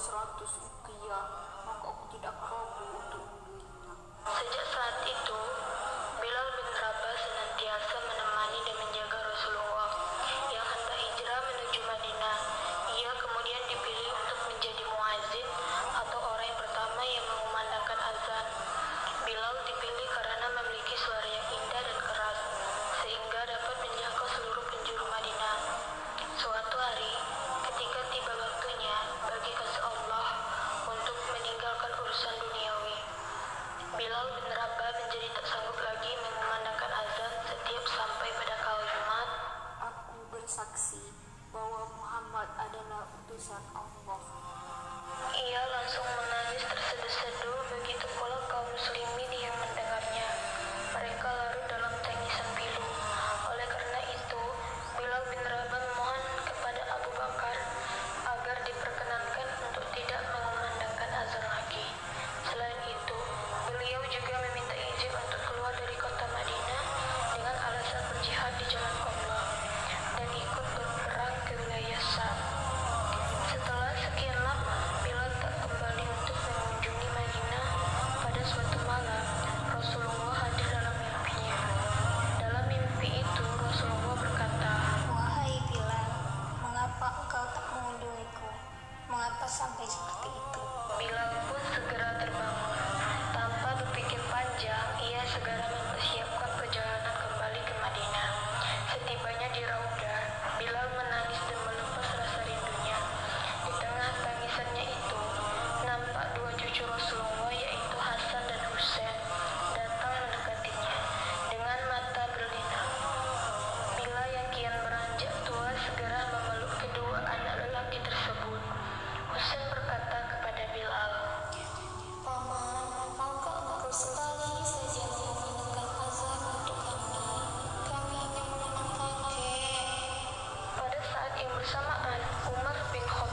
seratus rupiah, maka aku tidak ragu untuk Sejak saat itu, bersamaan Umar bin Khattab.